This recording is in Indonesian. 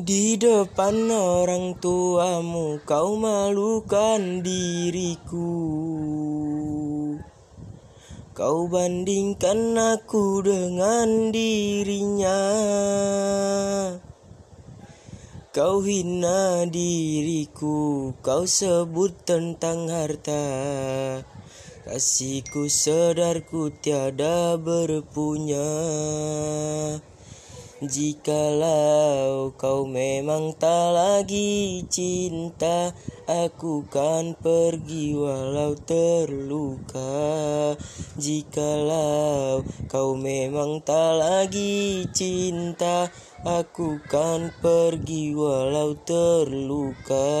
Di depan orang tuamu kau malukan diriku. Kau bandingkan aku dengan dirinya. Kau hina diriku, kau sebut tentang harta. Kasihku sadarku tiada berpunya Jikalau kau memang tak lagi cinta Aku kan pergi walau terluka. Jikalau kau memang tak lagi cinta Aku kan pergi walau terluka